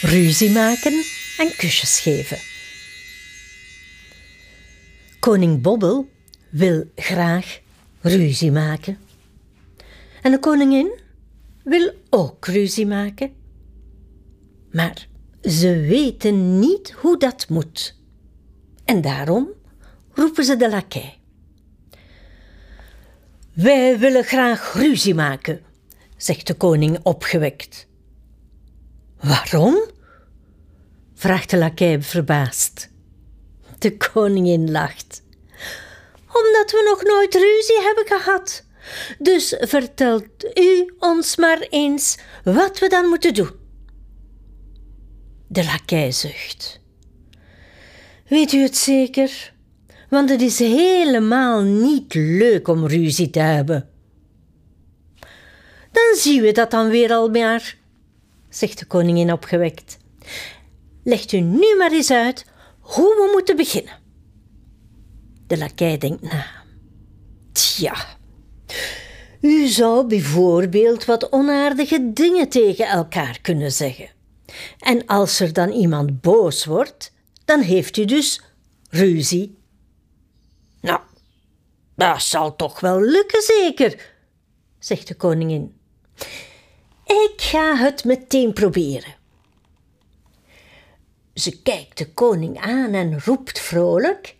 ruzie maken en kusjes geven. Koning Bobbel wil graag ruzie maken. En de koningin wil ook ruzie maken. Maar ze weten niet hoe dat moet. En daarom roepen ze de lakij. Wij willen graag ruzie maken, zegt de koning opgewekt. Waarom? vraagt de lakij verbaasd. De koningin lacht. Omdat we nog nooit ruzie hebben gehad. Dus vertelt u ons maar eens wat we dan moeten doen. De lakij zucht. Weet u het zeker? Want het is helemaal niet leuk om ruzie te hebben. Dan zien we dat dan weer al maar, zegt de koningin opgewekt. Legt u nu maar eens uit hoe we moeten beginnen. De lakij denkt na. Tja, u zou bijvoorbeeld wat onaardige dingen tegen elkaar kunnen zeggen. En als er dan iemand boos wordt, dan heeft u dus ruzie. Nou, dat zal toch wel lukken, zeker, zegt de koningin. Ik ga het meteen proberen. Ze kijkt de koning aan en roept vrolijk: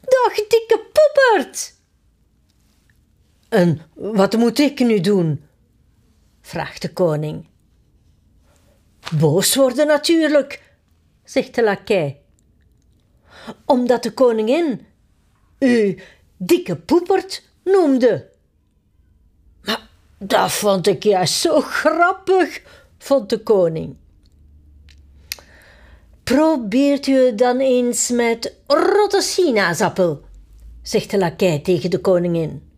Dag, dikke poepert! En wat moet ik nu doen? vraagt de koning. Boos worden natuurlijk, zegt de lakij. Omdat de koningin u dikke poepert noemde. Maar dat vond ik juist zo grappig, vond de koning. Probeert u dan eens met rotte sinaasappel, zegt de lakij tegen de koningin.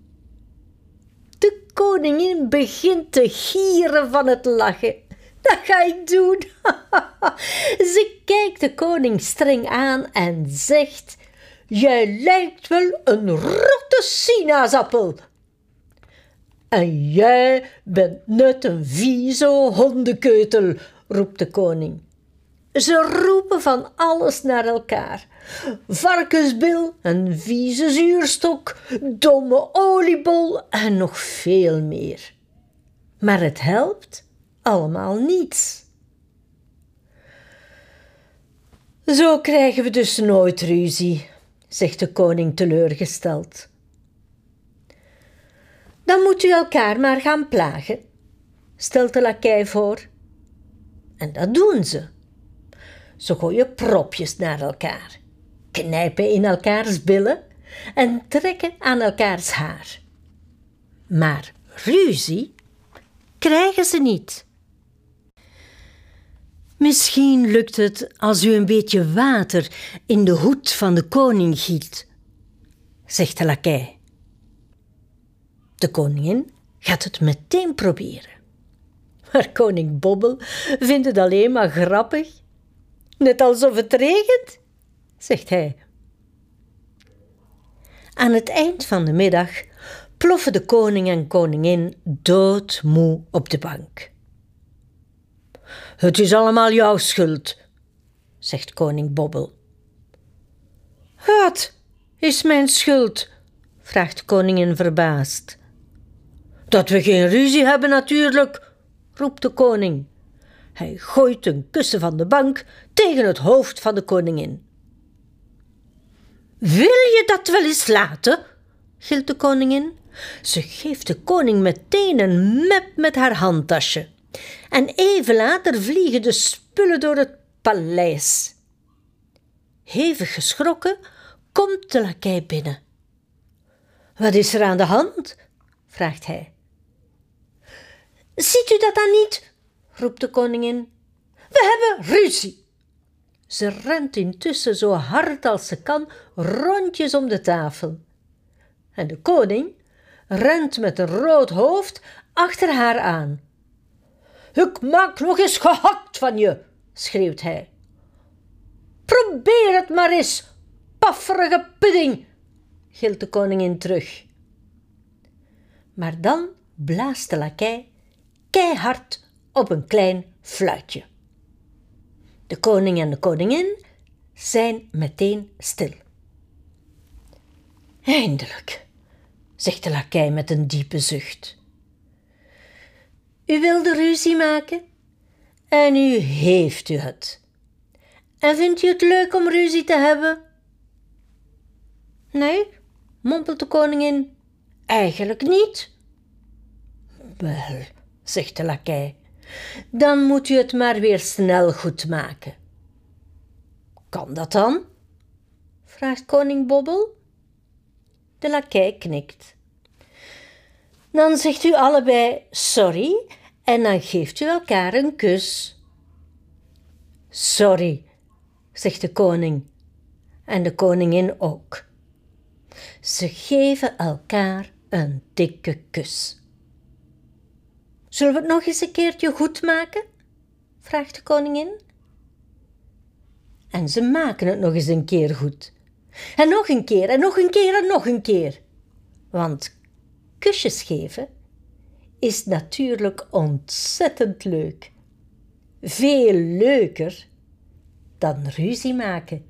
De koningin begint te gieren van het lachen. Dat ga ik doen. Ze kijkt de koning streng aan en zegt: Jij lijkt wel een rotte sinaasappel. En jij bent net een vieze hondenkeutel, roept de koning. Ze roepen van alles naar elkaar. Varkensbil, een vieze zuurstok, domme oliebol en nog veel meer. Maar het helpt allemaal niets. Zo krijgen we dus nooit ruzie, zegt de koning teleurgesteld. Dan moet u elkaar maar gaan plagen, stelt de lakij voor. En dat doen ze. Ze gooien propjes naar elkaar, knijpen in elkaars billen en trekken aan elkaars haar. Maar ruzie krijgen ze niet. Misschien lukt het als u een beetje water in de hoed van de koning giet, zegt de lakij. De koningin gaat het meteen proberen. Maar koning Bobbel vindt het alleen maar grappig. Net alsof het regent, zegt hij. Aan het eind van de middag ploffen de koning en koningin doodmoe op de bank. Het is allemaal jouw schuld, zegt koning Bobbel. Wat is mijn schuld? vraagt koningin verbaasd. Dat we geen ruzie hebben natuurlijk, roept de koning. Hij gooit een kussen van de bank tegen het hoofd van de koningin. Wil je dat wel eens laten? gilt de koningin. Ze geeft de koning meteen een mep met haar handtasje. En even later vliegen de spullen door het paleis. Hevig geschrokken komt de lakij binnen. Wat is er aan de hand? vraagt hij. Ziet u dat dan niet? roept de koningin. We hebben ruzie. Ze rent intussen zo hard als ze kan rondjes om de tafel. En de koning rent met een rood hoofd achter haar aan. Ik maak nog eens gehakt van je, schreeuwt hij. Probeer het maar eens, pafferige pudding, gilt de koningin terug. Maar dan blaast de lakij keihard op een klein fluitje. De koning en de koningin zijn meteen stil. Eindelijk, zegt de lakij met een diepe zucht. U wilde ruzie maken en u heeft u het. En vindt u het leuk om ruzie te hebben? Nee, mompelt de koningin, eigenlijk niet. Wel, zegt de lakij, dan moet u het maar weer snel goed maken. Kan dat dan? vraagt koning Bobbel. De lakij knikt. Dan zegt u allebei sorry en dan geeft u elkaar een kus. Sorry, zegt de koning en de koningin ook. Ze geven elkaar een dikke kus. Zullen we het nog eens een keertje goed maken? vraagt de koningin. En ze maken het nog eens een keer goed. En nog een keer, en nog een keer, en nog een keer. Want kusjes geven is natuurlijk ontzettend leuk. Veel leuker dan ruzie maken.